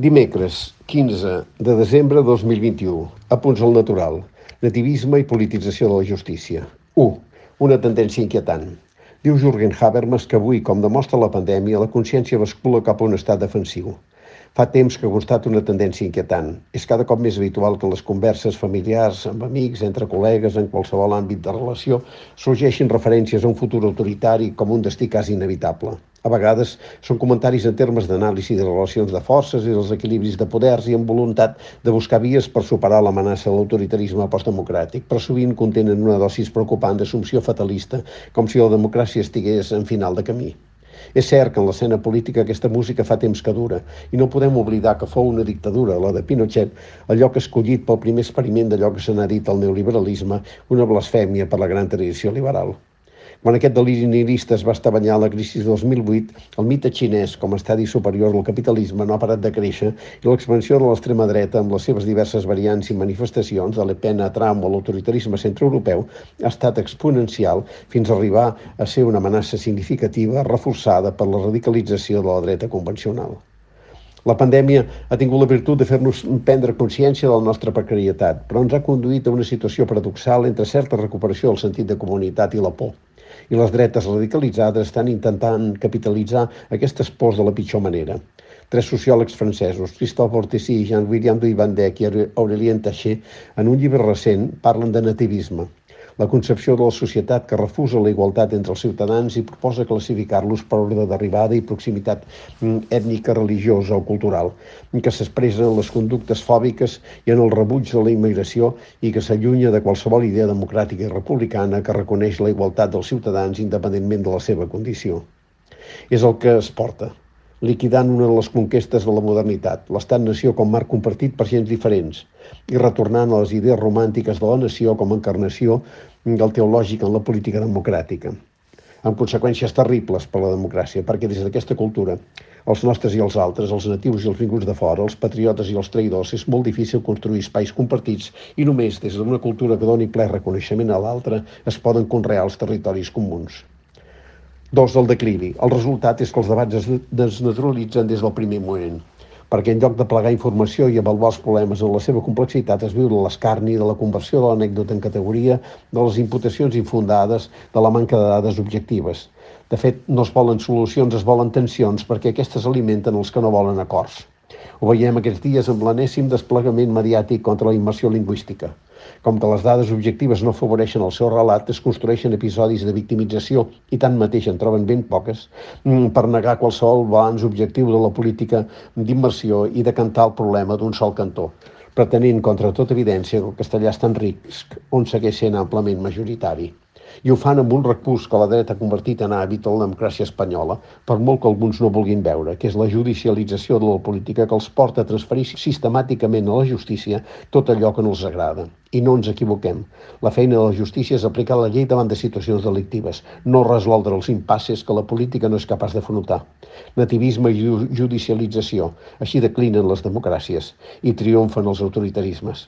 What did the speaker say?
Dimecres, 15 de desembre de 2021. Apunts al natural. Nativisme i politització de la justícia. 1. Una tendència inquietant. Diu Jürgen Habermas que avui, com demostra la pandèmia, la consciència bascula cap a un estat defensiu. Fa temps que constato una tendència inquietant. És cada cop més habitual que les converses familiars, amb amics, entre col·legues, en qualsevol àmbit de relació, sorgeixin referències a un futur autoritari com un destí quasi inevitable. A vegades són comentaris en termes d'anàlisi de relacions de forces i dels equilibris de poders i amb voluntat de buscar vies per superar l'amenaça de l'autoritarisme postdemocràtic, però sovint contenen una dosis preocupant d'assumpció fatalista, com si la democràcia estigués en final de camí. És cert que en l'escena política aquesta música fa temps que dura i no podem oblidar que fou una dictadura, la de Pinochet, el lloc escollit pel primer experiment d'allò que se n'ha dit el neoliberalisme, una blasfèmia per la gran tradició liberal. Quan aquest deliri nihilista es va estabanyar a la crisi de 2008, el mite xinès com a estadi superior del capitalisme no ha parat de créixer i l'expansió de l'extrema dreta amb les seves diverses variants i manifestacions, de Le Pen a Trump o l'autoritarisme centroeuropeu, ha estat exponencial fins a arribar a ser una amenaça significativa reforçada per la radicalització de la dreta convencional. La pandèmia ha tingut la virtut de fer-nos prendre consciència de la nostra precarietat, però ens ha conduït a una situació paradoxal entre certa recuperació del sentit de comunitat i la por i les dretes radicalitzades estan intentant capitalitzar aquestes pors de la pitjor manera. Tres sociòlegs francesos, Christophe Ortessi, Jean-William Duivandec i Aurélien Taché, en un llibre recent parlen de nativisme, la concepció de la societat que refusa la igualtat entre els ciutadans i proposa classificar-los per ordre d'arribada i proximitat mm, ètnica, religiosa o cultural, que s'expressa en les conductes fòbiques i en el rebuig de la immigració i que s'allunya de qualsevol idea democràtica i republicana que reconeix la igualtat dels ciutadans independentment de la seva condició. És el que es porta, liquidant una de les conquestes de la modernitat, l'estat-nació com marc compartit per gens diferents, i retornant a les idees romàntiques de la nació com a encarnació del teològic en la política democràtica, amb conseqüències terribles per a la democràcia, perquè des d'aquesta cultura, els nostres i els altres, els natius i els vinguts de fora, els patriotes i els traïdors, és molt difícil construir espais compartits i només des d'una cultura que doni ple reconeixement a l'altre es poden conrear els territoris comuns. Dos, del declivi. El resultat és que els debats es desnaturalitzen des del primer moment, perquè en lloc de plegar informació i avaluar els problemes en la seva complexitat es viu l'escarni de la conversió de l'anècdota en categoria de les imputacions infundades de la manca de dades objectives. De fet, no es volen solucions, es volen tensions perquè aquestes alimenten els que no volen acords. Ho veiem aquests dies amb l'anèssim desplegament mediàtic contra la immersió lingüística. Com que les dades objectives no afavoreixen el seu relat, es construeixen episodis de victimització i tanmateix en troben ben poques mm, per negar qualsevol balanç objectiu de la política d'immersió i de cantar el problema d'un sol cantó, pretenint contra tota evidència que el castellà està en risc, on segueix sent amplament majoritari i ho fan amb un recurs que la dreta ha convertit en hàbit a la democràcia espanyola, per molt que alguns no vulguin veure, que és la judicialització de la política que els porta a transferir sistemàticament a la justícia tot allò que no els agrada. I no ens equivoquem. La feina de la justícia és aplicar la llei davant de situacions delictives, no resoldre els impasses que la política no és capaç d'afrontar. Nativisme i judicialització. Així declinen les democràcies i triomfen els autoritarismes.